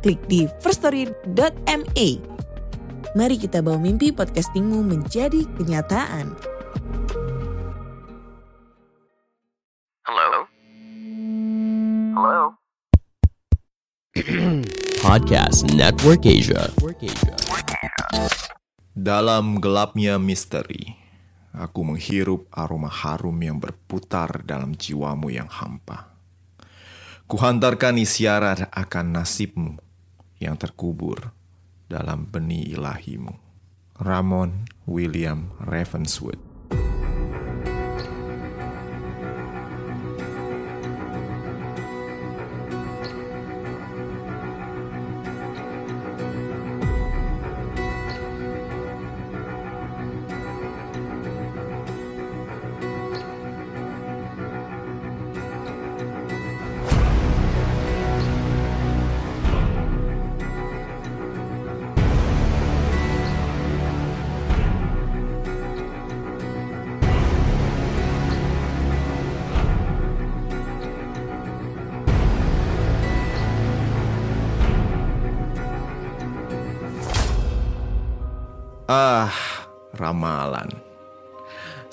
klik di firststory.me. Mari kita bawa mimpi podcastingmu menjadi kenyataan. Hello? Hello? Podcast Network Asia. Dalam gelapnya misteri, aku menghirup aroma harum yang berputar dalam jiwamu yang hampa. Kuhantarkan isyarat akan nasibmu yang terkubur dalam benih ilahimu. Ramon William Ravenswood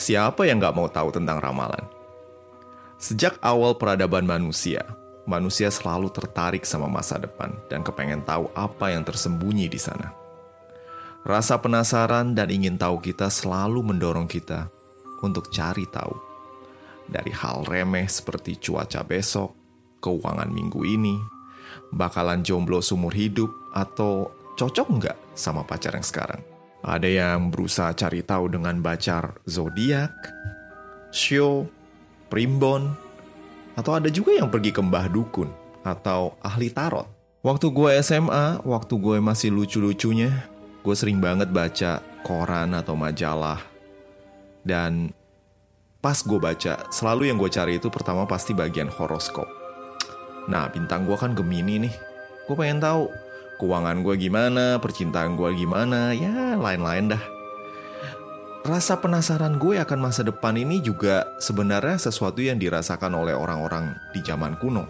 Siapa yang gak mau tahu tentang ramalan? Sejak awal peradaban manusia, manusia selalu tertarik sama masa depan dan kepengen tahu apa yang tersembunyi di sana. Rasa penasaran dan ingin tahu kita selalu mendorong kita untuk cari tahu. Dari hal remeh seperti cuaca besok, keuangan minggu ini, bakalan jomblo seumur hidup, atau cocok nggak sama pacar yang sekarang. Ada yang berusaha cari tahu dengan baca zodiak, show, primbon, atau ada juga yang pergi ke mbah dukun atau ahli tarot. Waktu gue SMA, waktu gue masih lucu-lucunya, gue sering banget baca koran atau majalah. Dan pas gue baca, selalu yang gue cari itu pertama pasti bagian horoskop. Nah, bintang gue kan Gemini nih. Gue pengen tahu keuangan gue gimana, percintaan gue gimana, ya lain-lain dah. Rasa penasaran gue akan masa depan ini juga sebenarnya sesuatu yang dirasakan oleh orang-orang di zaman kuno.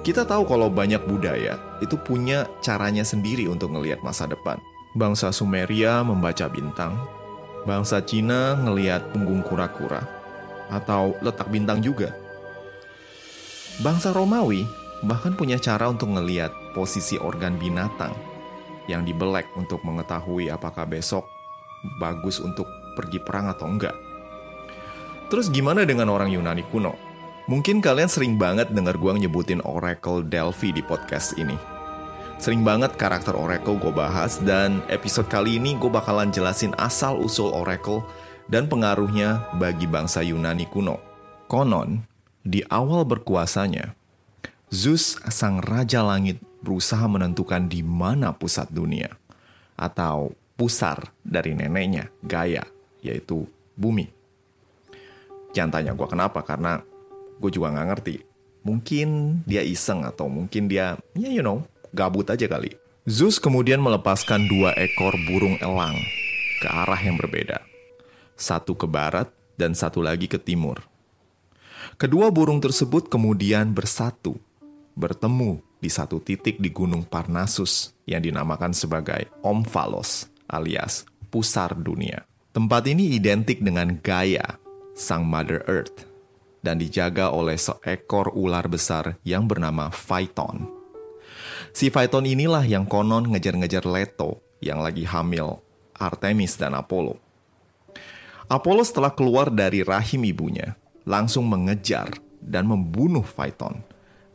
Kita tahu kalau banyak budaya itu punya caranya sendiri untuk ngelihat masa depan. Bangsa Sumeria membaca bintang, bangsa Cina ngelihat punggung kura-kura, atau letak bintang juga. Bangsa Romawi bahkan punya cara untuk ngeliat posisi organ binatang yang dibelek untuk mengetahui apakah besok bagus untuk pergi perang atau enggak. Terus gimana dengan orang Yunani kuno? Mungkin kalian sering banget dengar gue nyebutin Oracle Delphi di podcast ini. Sering banget karakter Oracle gue bahas dan episode kali ini gue bakalan jelasin asal-usul Oracle dan pengaruhnya bagi bangsa Yunani kuno. Konon, di awal berkuasanya, Zeus, sang raja langit, berusaha menentukan di mana pusat dunia, atau pusar dari neneknya, Gaia, yaitu bumi. Jangan tanya gue kenapa, karena gue juga nggak ngerti. Mungkin dia iseng atau mungkin dia, ya you know, gabut aja kali. Zeus kemudian melepaskan dua ekor burung elang ke arah yang berbeda. Satu ke barat dan satu lagi ke timur. Kedua burung tersebut kemudian bersatu bertemu di satu titik di Gunung Parnassus yang dinamakan sebagai Omphalos alias pusar dunia. Tempat ini identik dengan Gaia, sang Mother Earth, dan dijaga oleh seekor ular besar yang bernama Phaeton. Si Phaeton inilah yang konon ngejar-ngejar Leto yang lagi hamil Artemis dan Apollo. Apollo setelah keluar dari rahim ibunya, langsung mengejar dan membunuh Phaeton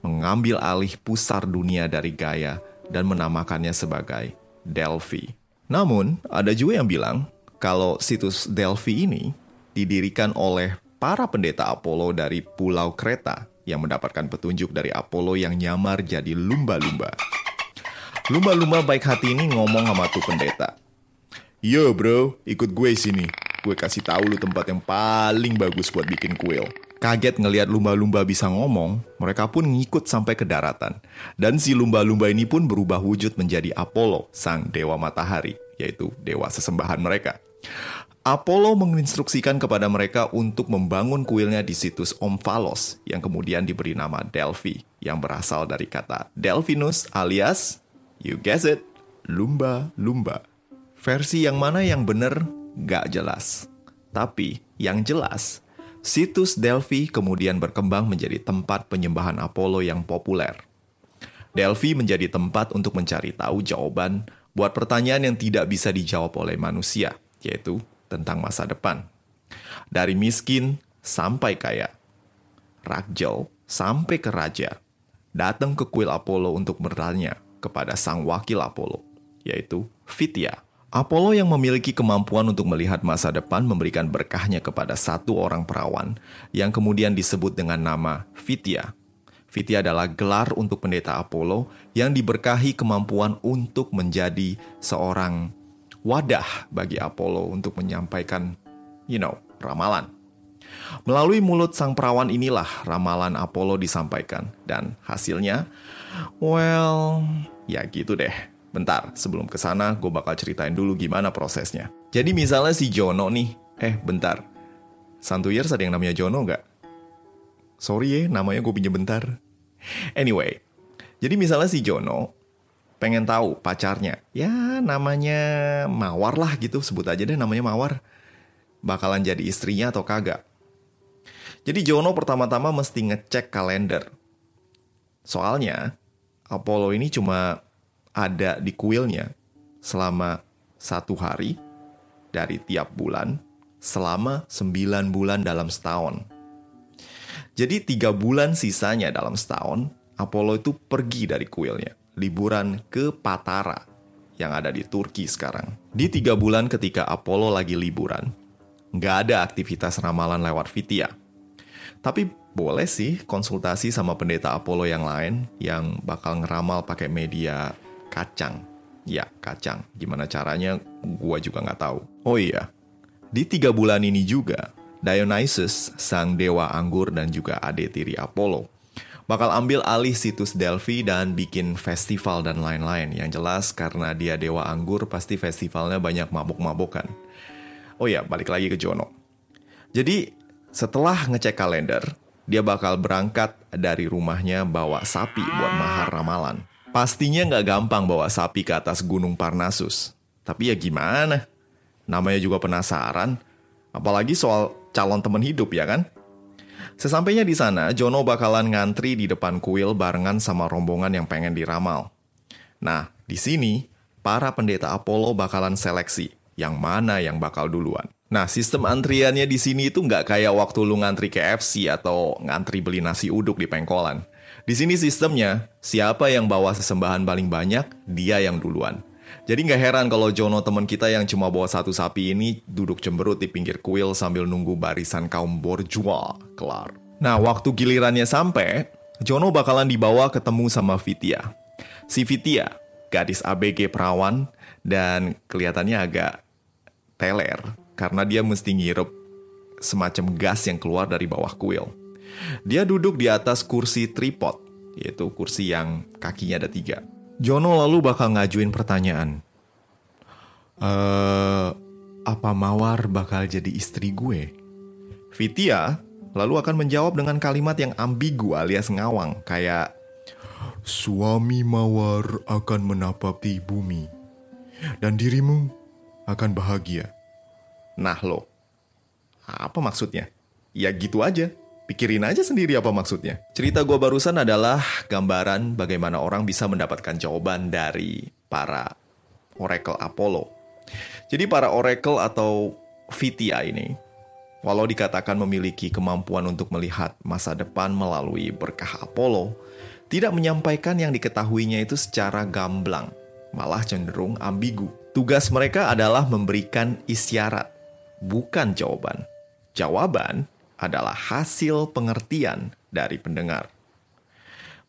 mengambil alih pusar dunia dari Gaia dan menamakannya sebagai Delphi. Namun, ada juga yang bilang kalau situs Delphi ini didirikan oleh para pendeta Apollo dari Pulau Kreta yang mendapatkan petunjuk dari Apollo yang nyamar jadi lumba-lumba. Lumba-lumba baik hati ini ngomong sama tuh pendeta. Yo bro, ikut gue sini. Gue kasih tahu lu tempat yang paling bagus buat bikin kuil. Kaget ngelihat lumba-lumba bisa ngomong, mereka pun ngikut sampai ke daratan. Dan si lumba-lumba ini pun berubah wujud menjadi Apollo, sang dewa matahari, yaitu dewa sesembahan mereka. Apollo menginstruksikan kepada mereka untuk membangun kuilnya di situs Omphalos yang kemudian diberi nama Delphi yang berasal dari kata Delphinus alias, you guess it, lumba-lumba. Versi yang mana yang benar gak jelas. Tapi yang jelas, situs Delphi kemudian berkembang menjadi tempat penyembahan Apollo yang populer. Delphi menjadi tempat untuk mencari tahu jawaban buat pertanyaan yang tidak bisa dijawab oleh manusia, yaitu tentang masa depan. Dari miskin sampai kaya, Rakjel sampai ke raja, datang ke kuil Apollo untuk bertanya kepada sang wakil Apollo, yaitu Fitya. Apollo yang memiliki kemampuan untuk melihat masa depan memberikan berkahnya kepada satu orang perawan yang kemudian disebut dengan nama Fitya. Fitya adalah gelar untuk pendeta Apollo yang diberkahi kemampuan untuk menjadi seorang wadah bagi Apollo untuk menyampaikan, you know, ramalan. Melalui mulut sang perawan inilah ramalan Apollo disampaikan dan hasilnya, well, ya gitu deh. Bentar, sebelum ke sana gue bakal ceritain dulu gimana prosesnya. Jadi misalnya si Jono nih, eh bentar, Santuyers ada yang namanya Jono nggak? Sorry ya, namanya gue pinjam bentar. Anyway, jadi misalnya si Jono pengen tahu pacarnya, ya namanya Mawar lah gitu, sebut aja deh namanya Mawar. Bakalan jadi istrinya atau kagak. Jadi Jono pertama-tama mesti ngecek kalender. Soalnya, Apollo ini cuma ada di kuilnya selama satu hari dari tiap bulan selama sembilan bulan dalam setahun. Jadi tiga bulan sisanya dalam setahun, Apollo itu pergi dari kuilnya, liburan ke Patara yang ada di Turki sekarang. Di tiga bulan ketika Apollo lagi liburan, nggak ada aktivitas ramalan lewat Vitia. Tapi boleh sih konsultasi sama pendeta Apollo yang lain yang bakal ngeramal pakai media kacang. Ya, kacang. Gimana caranya, gua juga nggak tahu. Oh iya, di tiga bulan ini juga, Dionysus, sang dewa anggur dan juga ade tiri Apollo, bakal ambil alih situs Delphi dan bikin festival dan lain-lain. Yang jelas karena dia dewa anggur, pasti festivalnya banyak mabuk-mabukan. Oh ya, balik lagi ke Jono. Jadi, setelah ngecek kalender, dia bakal berangkat dari rumahnya bawa sapi buat mahar ramalan. Pastinya nggak gampang bawa sapi ke atas gunung Parnasus. Tapi ya gimana? Namanya juga penasaran. Apalagi soal calon teman hidup ya kan? Sesampainya di sana, Jono bakalan ngantri di depan kuil barengan sama rombongan yang pengen diramal. Nah, di sini, para pendeta Apollo bakalan seleksi yang mana yang bakal duluan. Nah, sistem antriannya di sini itu nggak kayak waktu lu ngantri KFC atau ngantri beli nasi uduk di pengkolan. Di sini sistemnya, siapa yang bawa sesembahan paling banyak, dia yang duluan. Jadi nggak heran kalau Jono teman kita yang cuma bawa satu sapi ini duduk cemberut di pinggir kuil sambil nunggu barisan kaum borjua kelar. Nah, waktu gilirannya sampai, Jono bakalan dibawa ketemu sama Vitia. Si Vitia, gadis ABG perawan, dan kelihatannya agak teler karena dia mesti ngirup semacam gas yang keluar dari bawah kuil. Dia duduk di atas kursi tripod, yaitu kursi yang kakinya ada tiga. Jono lalu bakal ngajuin pertanyaan. Eh, apa Mawar bakal jadi istri gue? Vitia lalu akan menjawab dengan kalimat yang ambigu alias ngawang, kayak Suami Mawar akan menapati bumi, dan dirimu akan bahagia. Nah lo, apa maksudnya? Ya gitu aja. Pikirin aja sendiri apa maksudnya. Cerita gue barusan adalah gambaran bagaimana orang bisa mendapatkan jawaban dari para oracle Apollo. Jadi para oracle atau Vitia ini, walau dikatakan memiliki kemampuan untuk melihat masa depan melalui berkah Apollo, tidak menyampaikan yang diketahuinya itu secara gamblang, malah cenderung ambigu. Tugas mereka adalah memberikan isyarat, bukan jawaban. Jawaban adalah hasil pengertian dari pendengar.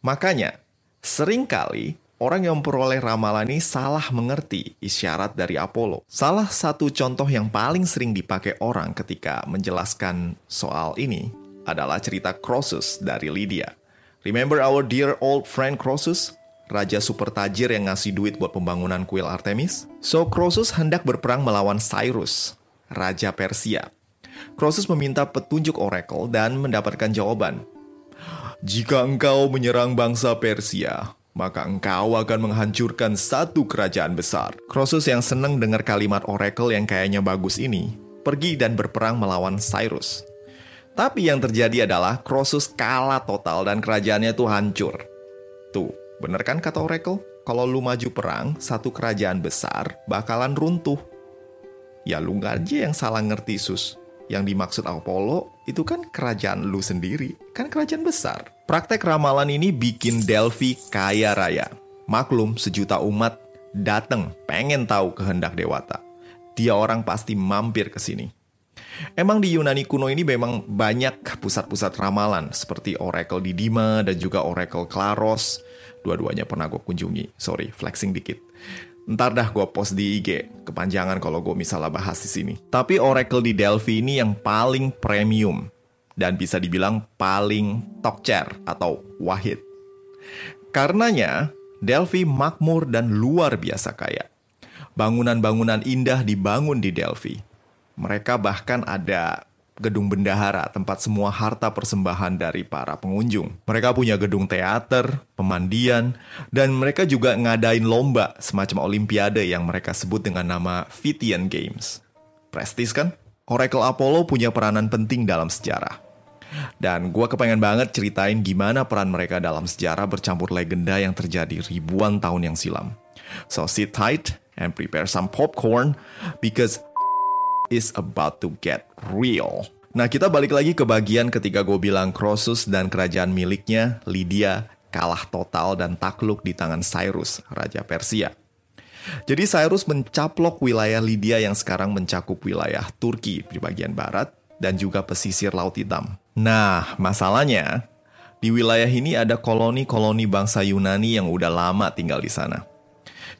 Makanya, sering kali orang yang memperoleh ramalan ini salah mengerti isyarat dari Apollo. Salah satu contoh yang paling sering dipakai orang ketika menjelaskan soal ini adalah cerita Croesus dari Lydia. Remember our dear old friend Croesus? Raja super tajir yang ngasih duit buat pembangunan kuil Artemis? So, Croesus hendak berperang melawan Cyrus, Raja Persia. Croesus meminta petunjuk oracle dan mendapatkan jawaban. Jika engkau menyerang bangsa Persia, maka engkau akan menghancurkan satu kerajaan besar. Croesus yang senang dengar kalimat oracle yang kayaknya bagus ini, pergi dan berperang melawan Cyrus. Tapi yang terjadi adalah Croesus kalah total dan kerajaannya itu hancur. Tuh, bener kan kata oracle? Kalau lu maju perang, satu kerajaan besar bakalan runtuh. Ya lu aja yang salah ngerti sus. Yang dimaksud Apollo itu kan kerajaan lu sendiri, kan kerajaan besar. Praktek ramalan ini bikin Delphi kaya raya. Maklum, sejuta umat datang pengen tahu kehendak dewata. Dia orang pasti mampir ke sini. Emang di Yunani kuno ini memang banyak pusat-pusat ramalan seperti Oracle di Dima dan juga Oracle Klaros. Dua-duanya pernah gue kunjungi. Sorry, flexing dikit. Ntar dah gue post di IG, kepanjangan kalau gue misalnya bahas di sini. Tapi Oracle di Delphi ini yang paling premium dan bisa dibilang paling top chair atau wahid. Karenanya, Delphi makmur dan luar biasa kaya. Bangunan-bangunan indah dibangun di Delphi. Mereka bahkan ada gedung bendahara, tempat semua harta persembahan dari para pengunjung. Mereka punya gedung teater, pemandian, dan mereka juga ngadain lomba semacam olimpiade yang mereka sebut dengan nama Vitian Games. Prestis kan? Oracle Apollo punya peranan penting dalam sejarah. Dan gue kepengen banget ceritain gimana peran mereka dalam sejarah bercampur legenda yang terjadi ribuan tahun yang silam. So sit tight and prepare some popcorn because is about to get real. Nah, kita balik lagi ke bagian ketika gue bilang Croesus dan kerajaan miliknya, Lydia, kalah total dan takluk di tangan Cyrus, Raja Persia. Jadi Cyrus mencaplok wilayah Lydia yang sekarang mencakup wilayah Turki di bagian barat dan juga pesisir Laut Hitam. Nah, masalahnya di wilayah ini ada koloni-koloni bangsa Yunani yang udah lama tinggal di sana.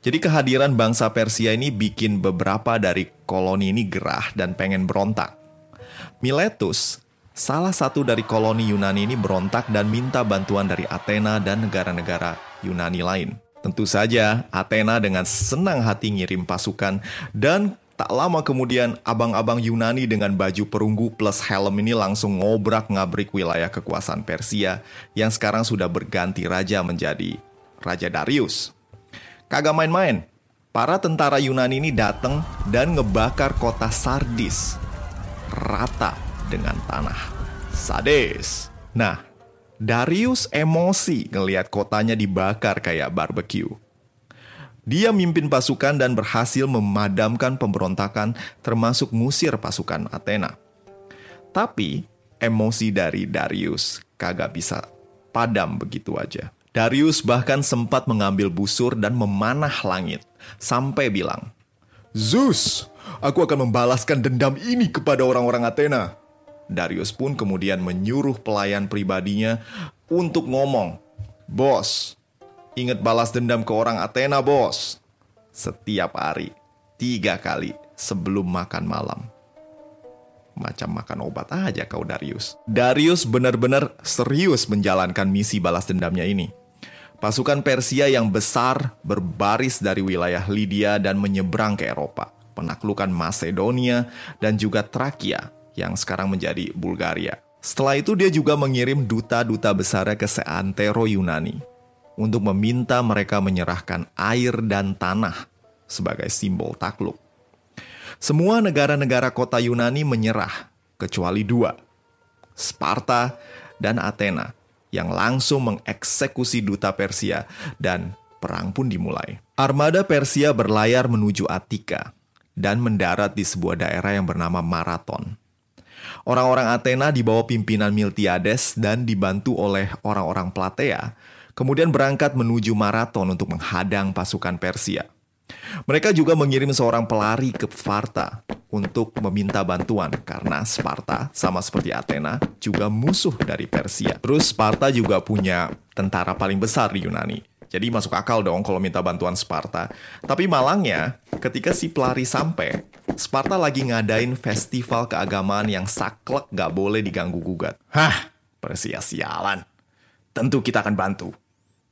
Jadi kehadiran bangsa Persia ini bikin beberapa dari koloni ini gerah dan pengen berontak. Miletus, salah satu dari koloni Yunani ini berontak dan minta bantuan dari Athena dan negara-negara Yunani lain. Tentu saja, Athena dengan senang hati ngirim pasukan dan tak lama kemudian abang-abang Yunani dengan baju perunggu plus helm ini langsung ngobrak-ngabrik wilayah kekuasaan Persia yang sekarang sudah berganti raja menjadi Raja Darius. Kagak main-main. Para tentara Yunani ini datang dan ngebakar kota Sardis rata dengan tanah. Sadis. Nah, Darius emosi ngelihat kotanya dibakar kayak barbecue. Dia mimpin pasukan dan berhasil memadamkan pemberontakan termasuk ngusir pasukan Athena. Tapi emosi dari Darius kagak bisa padam begitu aja. Darius bahkan sempat mengambil busur dan memanah langit, sampai bilang, Zeus, aku akan membalaskan dendam ini kepada orang-orang Athena. Darius pun kemudian menyuruh pelayan pribadinya untuk ngomong, Bos, ingat balas dendam ke orang Athena, bos. Setiap hari, tiga kali sebelum makan malam. Macam makan obat aja kau Darius. Darius benar-benar serius menjalankan misi balas dendamnya ini. Pasukan Persia yang besar berbaris dari wilayah Lydia dan menyeberang ke Eropa, penaklukan Macedonia dan juga Trakia yang sekarang menjadi Bulgaria. Setelah itu dia juga mengirim duta-duta besarnya ke seantero Yunani untuk meminta mereka menyerahkan air dan tanah sebagai simbol takluk. Semua negara-negara kota Yunani menyerah kecuali dua, Sparta dan Athena yang langsung mengeksekusi duta Persia dan perang pun dimulai. Armada Persia berlayar menuju Attika dan mendarat di sebuah daerah yang bernama Marathon. Orang-orang Athena di bawah pimpinan Miltiades dan dibantu oleh orang-orang Platea, kemudian berangkat menuju Marathon untuk menghadang pasukan Persia. Mereka juga mengirim seorang pelari ke Sparta untuk meminta bantuan karena Sparta sama seperti Athena juga musuh dari Persia. Terus Sparta juga punya tentara paling besar di Yunani Jadi masuk akal dong kalau minta bantuan Sparta. Tapi malangnya, ketika si pelari sampai, Sparta lagi ngadain festival keagamaan yang saklek gak boleh diganggu gugat. Hah, Persia sialan. Tentu kita akan bantu.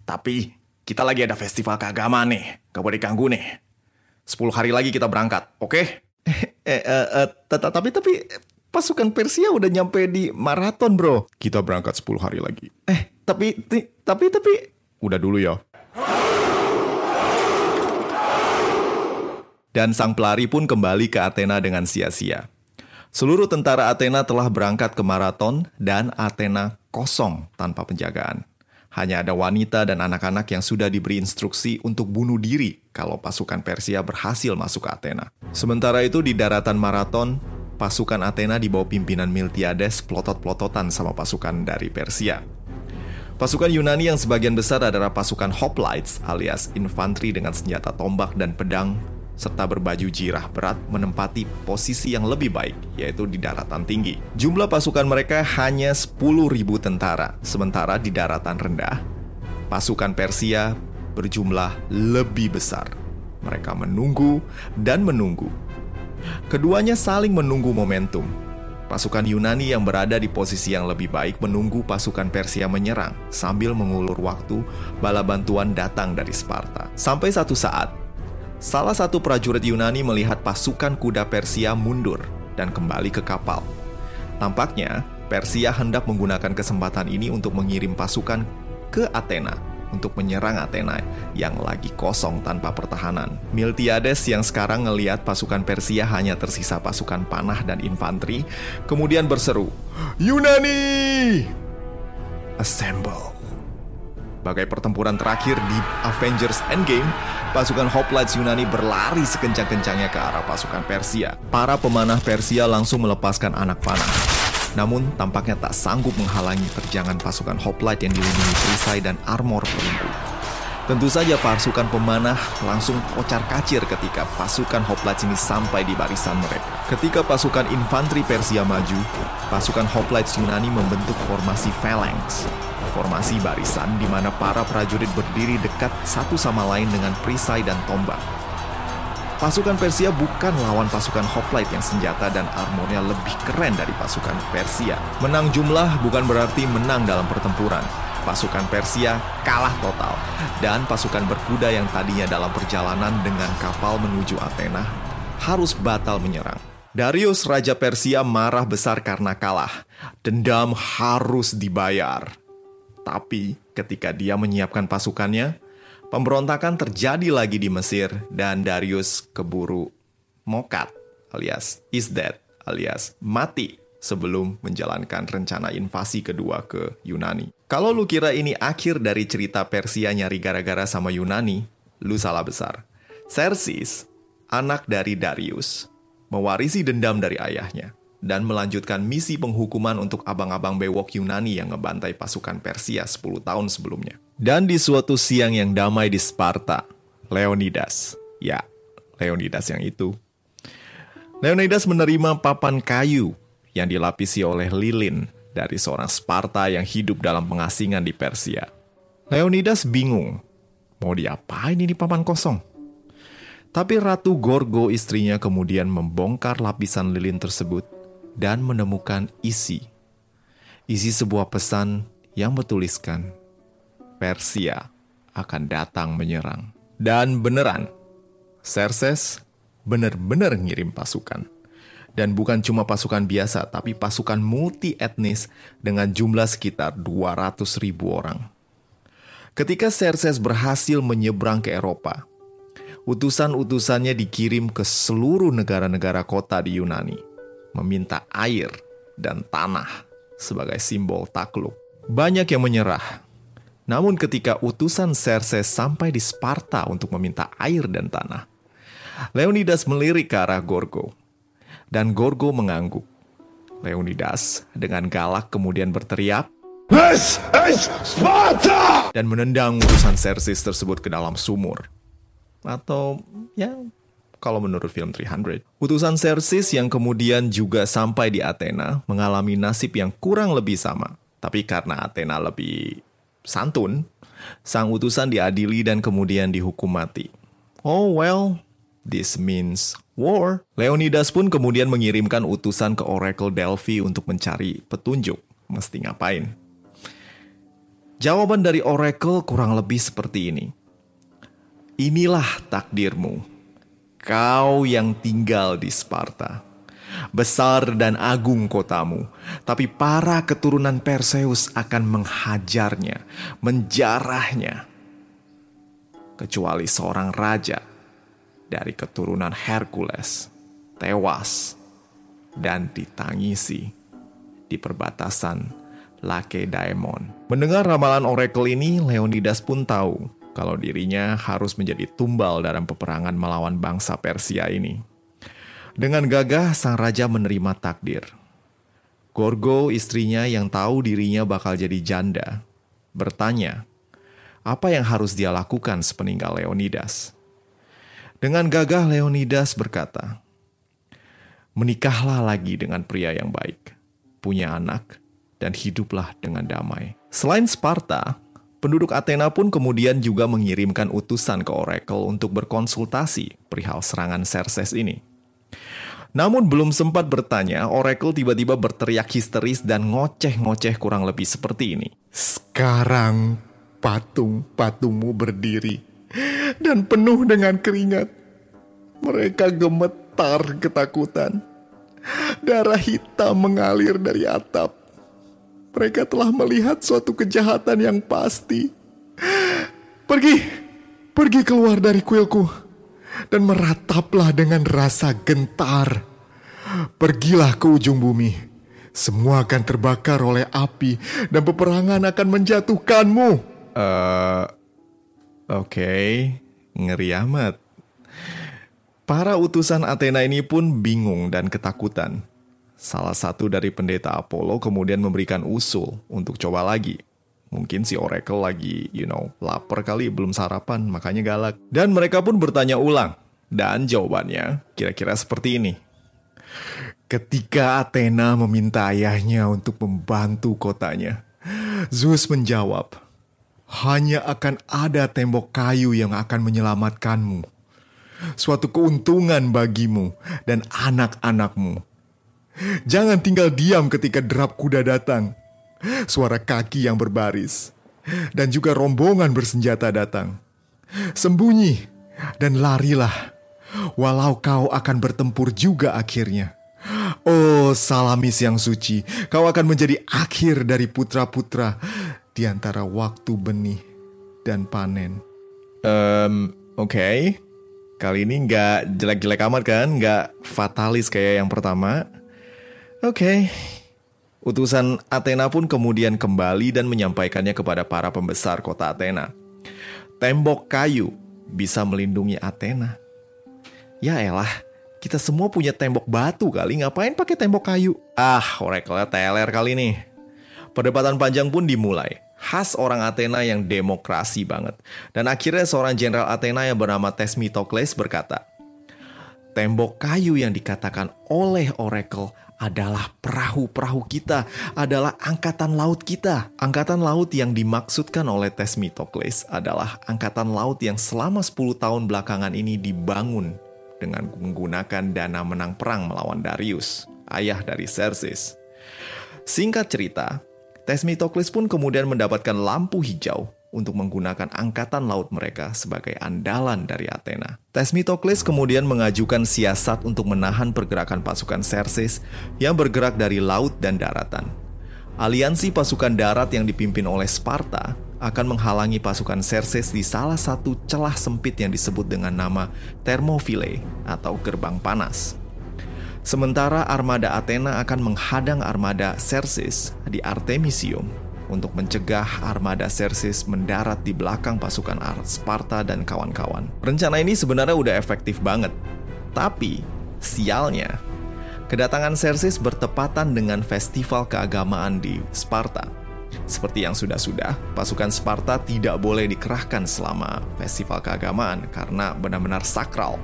Tapi kita lagi ada festival keagamaan nih, gak boleh ganggu nih. 10 hari lagi kita berangkat, oke? Eh, eh, eh, tapi tapi pasukan Persia udah nyampe di maraton, bro. Kita berangkat 10 hari lagi. Eh, tapi tapi tapi udah dulu ya. Dan sang pelari pun kembali ke Athena dengan sia-sia. Seluruh tentara Athena telah berangkat ke maraton dan Athena kosong tanpa penjagaan. Hanya ada wanita dan anak-anak yang sudah diberi instruksi untuk bunuh diri kalau pasukan Persia berhasil masuk ke Athena. Sementara itu di daratan maraton, pasukan Athena di bawah pimpinan Miltiades pelotot-pelototan sama pasukan dari Persia. Pasukan Yunani yang sebagian besar adalah pasukan hoplites alias infanteri dengan senjata tombak dan pedang serta berbaju jirah berat menempati posisi yang lebih baik, yaitu di daratan tinggi. Jumlah pasukan mereka hanya 10.000 tentara, sementara di daratan rendah, pasukan Persia berjumlah lebih besar. Mereka menunggu dan menunggu. Keduanya saling menunggu momentum. Pasukan Yunani yang berada di posisi yang lebih baik menunggu pasukan Persia menyerang sambil mengulur waktu bala bantuan datang dari Sparta. Sampai satu saat, Salah satu prajurit Yunani melihat pasukan kuda Persia mundur dan kembali ke kapal. Tampaknya, Persia hendak menggunakan kesempatan ini untuk mengirim pasukan ke Athena untuk menyerang Athena yang lagi kosong tanpa pertahanan. Miltiades yang sekarang ngeliat pasukan Persia hanya tersisa pasukan panah dan infanteri, kemudian berseru, Yunani! Assemble! Bagai pertempuran terakhir di Avengers Endgame, pasukan Hoplites Yunani berlari sekencang-kencangnya ke arah pasukan Persia. Para pemanah Persia langsung melepaskan anak panah. Namun, tampaknya tak sanggup menghalangi terjangan pasukan Hoplite yang dilindungi perisai dan armor pelindung. Tentu saja pasukan pemanah langsung kocar-kacir ketika pasukan Hoplites ini sampai di barisan mereka. Ketika pasukan infanteri Persia maju, pasukan Hoplites Yunani membentuk formasi phalanx formasi barisan di mana para prajurit berdiri dekat satu sama lain dengan perisai dan tombak. Pasukan Persia bukan lawan pasukan hoplite yang senjata dan armornya lebih keren dari pasukan Persia. Menang jumlah bukan berarti menang dalam pertempuran. Pasukan Persia kalah total, dan pasukan berkuda yang tadinya dalam perjalanan dengan kapal menuju Athena harus batal menyerang. Darius, Raja Persia, marah besar karena kalah. Dendam harus dibayar. Tapi ketika dia menyiapkan pasukannya, pemberontakan terjadi lagi di Mesir dan Darius keburu mokat alias is dead alias mati sebelum menjalankan rencana invasi kedua ke Yunani. Kalau lu kira ini akhir dari cerita Persia nyari gara-gara sama Yunani, lu salah besar. Xerxes, anak dari Darius, mewarisi dendam dari ayahnya dan melanjutkan misi penghukuman untuk abang-abang bewok Yunani yang ngebantai pasukan Persia 10 tahun sebelumnya. Dan di suatu siang yang damai di Sparta, Leonidas, ya, Leonidas yang itu, Leonidas menerima papan kayu yang dilapisi oleh lilin dari seorang Sparta yang hidup dalam pengasingan di Persia. Leonidas bingung, mau diapain ini papan kosong? Tapi Ratu Gorgo istrinya kemudian membongkar lapisan lilin tersebut dan menemukan isi. Isi sebuah pesan yang bertuliskan, Persia akan datang menyerang. Dan beneran, Xerxes benar-benar ngirim pasukan. Dan bukan cuma pasukan biasa, tapi pasukan multi etnis dengan jumlah sekitar 200 ribu orang. Ketika Xerxes berhasil menyeberang ke Eropa, utusan-utusannya dikirim ke seluruh negara-negara kota di Yunani meminta air dan tanah sebagai simbol takluk. Banyak yang menyerah. Namun ketika utusan Xerxes sampai di Sparta untuk meminta air dan tanah, Leonidas melirik ke arah Gorgo. Dan Gorgo mengangguk. Leonidas dengan galak kemudian berteriak, This is Sparta! Dan menendang utusan Xerxes tersebut ke dalam sumur. Atau ya kalau menurut film 300. Utusan Xerxes yang kemudian juga sampai di Athena mengalami nasib yang kurang lebih sama. Tapi karena Athena lebih santun, Sang utusan diadili dan kemudian dihukum mati. Oh well, this means war. Leonidas pun kemudian mengirimkan utusan ke Oracle Delphi untuk mencari petunjuk. Mesti ngapain? Jawaban dari Oracle kurang lebih seperti ini. Inilah takdirmu. Kau yang tinggal di Sparta. Besar dan agung kotamu, tapi para keturunan Perseus akan menghajarnya, menjarahnya. Kecuali seorang raja dari keturunan Hercules tewas dan ditangisi di perbatasan Lakedaemon. Mendengar ramalan Oracle ini, Leonidas pun tahu kalau dirinya harus menjadi tumbal dalam peperangan melawan bangsa Persia ini. Dengan gagah, sang raja menerima takdir. Gorgo, istrinya yang tahu dirinya bakal jadi janda, bertanya, apa yang harus dia lakukan sepeninggal Leonidas? Dengan gagah Leonidas berkata, Menikahlah lagi dengan pria yang baik, punya anak, dan hiduplah dengan damai. Selain Sparta, penduduk Athena pun kemudian juga mengirimkan utusan ke Oracle untuk berkonsultasi perihal serangan Xerxes ini. Namun belum sempat bertanya, Oracle tiba-tiba berteriak histeris dan ngoceh-ngoceh kurang lebih seperti ini. Sekarang patung-patungmu berdiri dan penuh dengan keringat. Mereka gemetar ketakutan. Darah hitam mengalir dari atap. Mereka telah melihat suatu kejahatan yang pasti. Pergi, pergi keluar dari kuilku dan merataplah dengan rasa gentar. Pergilah ke ujung bumi. Semua akan terbakar oleh api dan peperangan akan menjatuhkanmu. Uh, oke, okay. ngeri amat. Para utusan Athena ini pun bingung dan ketakutan. Salah satu dari pendeta Apollo kemudian memberikan usul untuk coba lagi. Mungkin si Oracle lagi, you know, lapar kali, belum sarapan, makanya galak. Dan mereka pun bertanya ulang. Dan jawabannya kira-kira seperti ini. Ketika Athena meminta ayahnya untuk membantu kotanya, Zeus menjawab, hanya akan ada tembok kayu yang akan menyelamatkanmu. Suatu keuntungan bagimu dan anak-anakmu. Jangan tinggal diam ketika derap kuda datang. Suara kaki yang berbaris. Dan juga rombongan bersenjata datang. Sembunyi dan larilah walau kau akan bertempur juga akhirnya. Oh Salamis yang suci, kau akan menjadi akhir dari putra-putra di antara waktu benih dan panen. Um, Oke, okay. kali ini nggak jelek-jelek amat kan, nggak fatalis kayak yang pertama. Oke, okay. utusan Athena pun kemudian kembali dan menyampaikannya kepada para pembesar kota Athena. Tembok kayu bisa melindungi Athena Ya elah, kita semua punya tembok batu kali, ngapain pakai tembok kayu? Ah, oracle teler kali nih. Perdebatan panjang pun dimulai. Khas orang Athena yang demokrasi banget. Dan akhirnya seorang jenderal Athena yang bernama Tesmitokles berkata, Tembok kayu yang dikatakan oleh Oracle adalah perahu-perahu kita, adalah angkatan laut kita. Angkatan laut yang dimaksudkan oleh Tesmitokles adalah angkatan laut yang selama 10 tahun belakangan ini dibangun dengan menggunakan dana menang perang melawan Darius, ayah dari Xerxes. Singkat cerita, Tesmitokles pun kemudian mendapatkan lampu hijau untuk menggunakan angkatan laut mereka sebagai andalan dari Athena. Tesmitokles kemudian mengajukan siasat untuk menahan pergerakan pasukan Xerxes yang bergerak dari laut dan daratan. Aliansi pasukan darat yang dipimpin oleh Sparta akan menghalangi pasukan Xerxes di salah satu celah sempit yang disebut dengan nama Thermopylae atau gerbang panas. Sementara armada Athena akan menghadang armada Xerxes di Artemisium untuk mencegah armada Xerxes mendarat di belakang pasukan Sparta dan kawan-kawan. Rencana ini sebenarnya udah efektif banget. Tapi, sialnya, kedatangan Xerxes bertepatan dengan festival keagamaan di Sparta seperti yang sudah-sudah, pasukan Sparta tidak boleh dikerahkan selama festival keagamaan karena benar-benar sakral.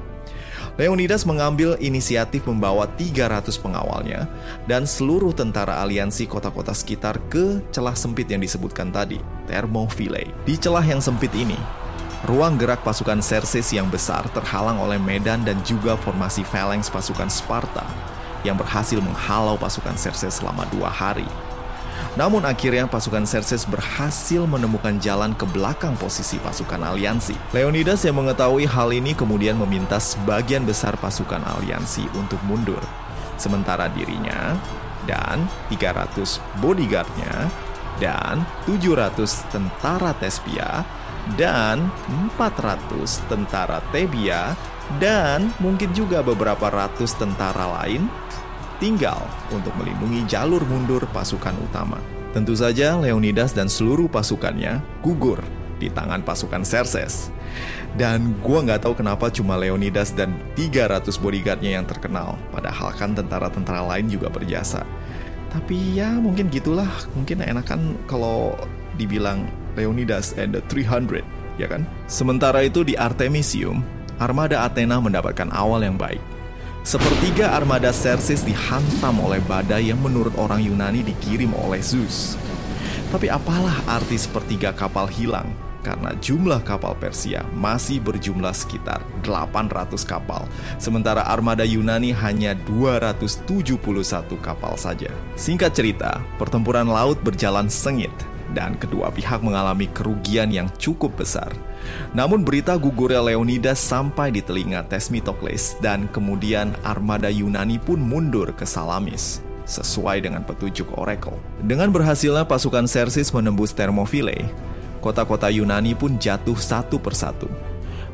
Leonidas mengambil inisiatif membawa 300 pengawalnya dan seluruh tentara aliansi kota-kota sekitar ke celah sempit yang disebutkan tadi, Thermopylae. Di celah yang sempit ini, ruang gerak pasukan Xerxes yang besar terhalang oleh medan dan juga formasi phalanx pasukan Sparta yang berhasil menghalau pasukan Xerxes selama dua hari. Namun akhirnya pasukan Xerxes berhasil menemukan jalan ke belakang posisi pasukan aliansi. Leonidas yang mengetahui hal ini kemudian meminta sebagian besar pasukan aliansi untuk mundur. Sementara dirinya dan 300 bodyguardnya dan 700 tentara Tespia dan 400 tentara Tebia dan mungkin juga beberapa ratus tentara lain tinggal untuk melindungi jalur mundur pasukan utama. Tentu saja Leonidas dan seluruh pasukannya gugur di tangan pasukan Xerxes. Dan gua nggak tahu kenapa cuma Leonidas dan 300 bodyguardnya yang terkenal, padahal kan tentara-tentara lain juga berjasa. Tapi ya mungkin gitulah, mungkin enakan kalau dibilang Leonidas and the 300, ya kan? Sementara itu di Artemisium, armada Athena mendapatkan awal yang baik. Sepertiga armada Xerxes dihantam oleh badai yang menurut orang Yunani dikirim oleh Zeus. Tapi apalah arti sepertiga kapal hilang? Karena jumlah kapal Persia masih berjumlah sekitar 800 kapal, sementara armada Yunani hanya 271 kapal saja. Singkat cerita, pertempuran laut berjalan sengit dan kedua pihak mengalami kerugian yang cukup besar. Namun berita gugurnya Leonidas sampai di telinga Tesmitokles dan kemudian armada Yunani pun mundur ke Salamis sesuai dengan petunjuk Oracle. Dengan berhasilnya pasukan Xerxes menembus Thermopylae, kota-kota Yunani pun jatuh satu persatu.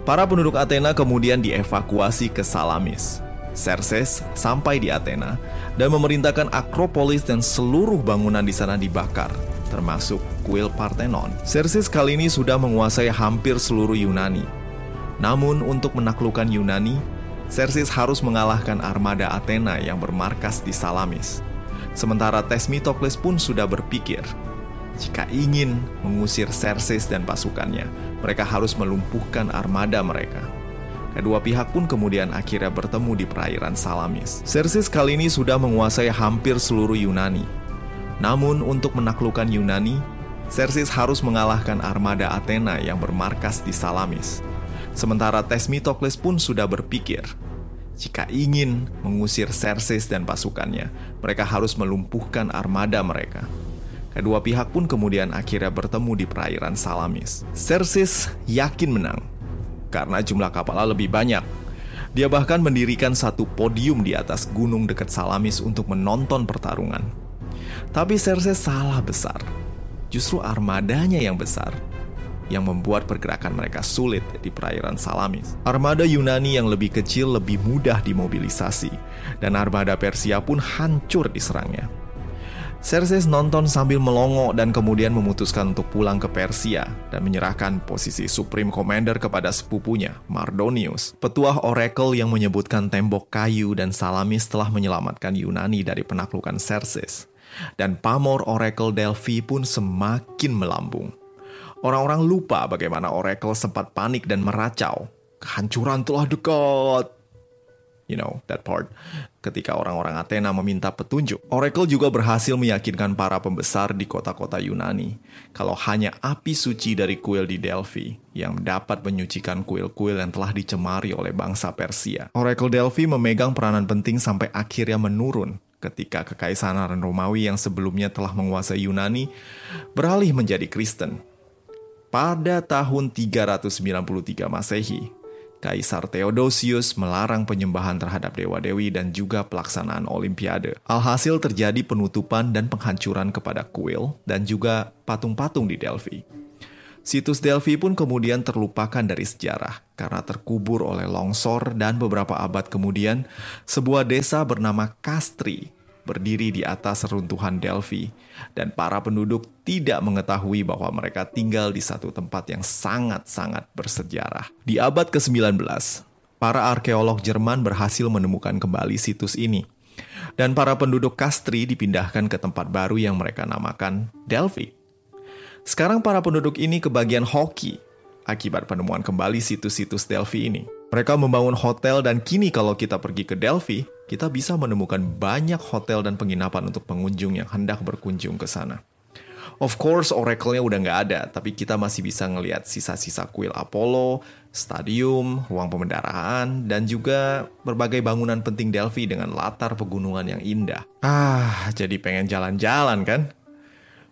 Para penduduk Athena kemudian dievakuasi ke Salamis. Xerxes sampai di Athena dan memerintahkan Akropolis dan seluruh bangunan di sana dibakar termasuk kuil Parthenon. Xerxes kali ini sudah menguasai hampir seluruh Yunani. Namun untuk menaklukkan Yunani, Xerxes harus mengalahkan armada Athena yang bermarkas di Salamis. Sementara Tesmitokles pun sudah berpikir, jika ingin mengusir Xerxes dan pasukannya, mereka harus melumpuhkan armada mereka. Kedua pihak pun kemudian akhirnya bertemu di perairan Salamis. Xerxes kali ini sudah menguasai hampir seluruh Yunani, namun untuk menaklukkan Yunani, Xerxes harus mengalahkan armada Athena yang bermarkas di Salamis. Sementara Tesmitokles pun sudah berpikir, jika ingin mengusir Xerxes dan pasukannya, mereka harus melumpuhkan armada mereka. Kedua pihak pun kemudian akhirnya bertemu di perairan Salamis. Xerxes yakin menang, karena jumlah kapalnya lebih banyak. Dia bahkan mendirikan satu podium di atas gunung dekat Salamis untuk menonton pertarungan. Tapi Xerxes salah besar. Justru armadanya yang besar yang membuat pergerakan mereka sulit di perairan Salamis. Armada Yunani yang lebih kecil lebih mudah dimobilisasi, dan armada Persia pun hancur diserangnya. Xerxes nonton sambil melongo dan kemudian memutuskan untuk pulang ke Persia dan menyerahkan posisi Supreme Commander kepada sepupunya, Mardonius, petuah Oracle yang menyebutkan tembok kayu dan Salamis telah menyelamatkan Yunani dari penaklukan Xerxes dan pamor Oracle Delphi pun semakin melambung. Orang-orang lupa bagaimana Oracle sempat panik dan meracau. Kehancuran telah dekat. You know, that part. Ketika orang-orang Athena meminta petunjuk, Oracle juga berhasil meyakinkan para pembesar di kota-kota Yunani kalau hanya api suci dari kuil di Delphi yang dapat menyucikan kuil-kuil yang telah dicemari oleh bangsa Persia. Oracle Delphi memegang peranan penting sampai akhirnya menurun ketika kekaisaran Romawi yang sebelumnya telah menguasai Yunani beralih menjadi Kristen. Pada tahun 393 Masehi, Kaisar Theodosius melarang penyembahan terhadap dewa-dewi dan juga pelaksanaan olimpiade. Alhasil terjadi penutupan dan penghancuran kepada kuil dan juga patung-patung di Delphi. Situs Delphi pun kemudian terlupakan dari sejarah karena terkubur oleh longsor dan beberapa abad kemudian sebuah desa bernama Kastri berdiri di atas reruntuhan Delphi dan para penduduk tidak mengetahui bahwa mereka tinggal di satu tempat yang sangat-sangat bersejarah. Di abad ke-19, para arkeolog Jerman berhasil menemukan kembali situs ini dan para penduduk Kastri dipindahkan ke tempat baru yang mereka namakan Delphi. Sekarang para penduduk ini kebagian hoki akibat penemuan kembali situs-situs Delphi ini. Mereka membangun hotel dan kini kalau kita pergi ke Delphi, kita bisa menemukan banyak hotel dan penginapan untuk pengunjung yang hendak berkunjung ke sana. Of course, Oracle-nya udah nggak ada, tapi kita masih bisa ngelihat sisa-sisa kuil Apollo, stadium, ruang pemendaraan, dan juga berbagai bangunan penting Delphi dengan latar pegunungan yang indah. Ah, jadi pengen jalan-jalan kan?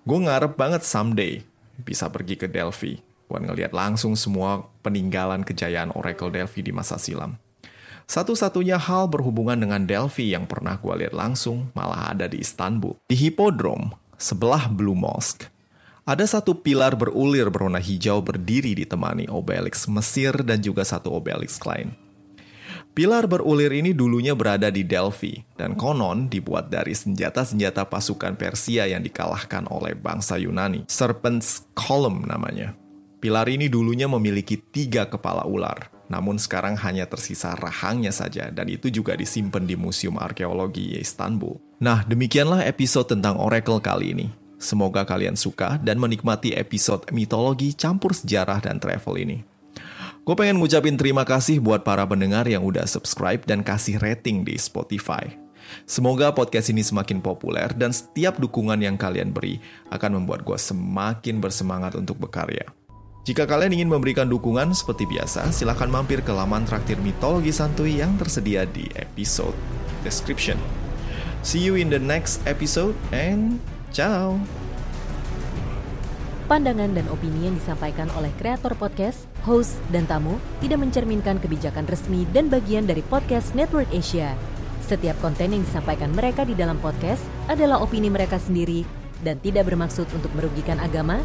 Gue ngarep banget someday bisa pergi ke Delphi buat ngelihat langsung semua peninggalan kejayaan Oracle Delphi di masa silam. Satu-satunya hal berhubungan dengan Delphi yang pernah gue lihat langsung malah ada di Istanbul. Di Hippodrome, sebelah Blue Mosque, ada satu pilar berulir berwarna hijau berdiri ditemani obelisk Mesir dan juga satu obelisk lain. Pilar berulir ini dulunya berada di Delphi dan konon dibuat dari senjata-senjata pasukan Persia yang dikalahkan oleh bangsa Yunani. Serpent's Column namanya. Pilar ini dulunya memiliki tiga kepala ular, namun sekarang hanya tersisa rahangnya saja dan itu juga disimpan di Museum Arkeologi Istanbul. Nah, demikianlah episode tentang Oracle kali ini. Semoga kalian suka dan menikmati episode mitologi campur sejarah dan travel ini. Gue pengen ngucapin terima kasih buat para pendengar yang udah subscribe dan kasih rating di Spotify. Semoga podcast ini semakin populer dan setiap dukungan yang kalian beri akan membuat gue semakin bersemangat untuk berkarya. Jika kalian ingin memberikan dukungan seperti biasa, silahkan mampir ke laman traktir mitologi santuy yang tersedia di episode description. See you in the next episode and ciao! Pandangan dan opini yang disampaikan oleh kreator podcast, host, dan tamu tidak mencerminkan kebijakan resmi dan bagian dari podcast Network Asia. Setiap konten yang disampaikan mereka di dalam podcast adalah opini mereka sendiri dan tidak bermaksud untuk merugikan agama,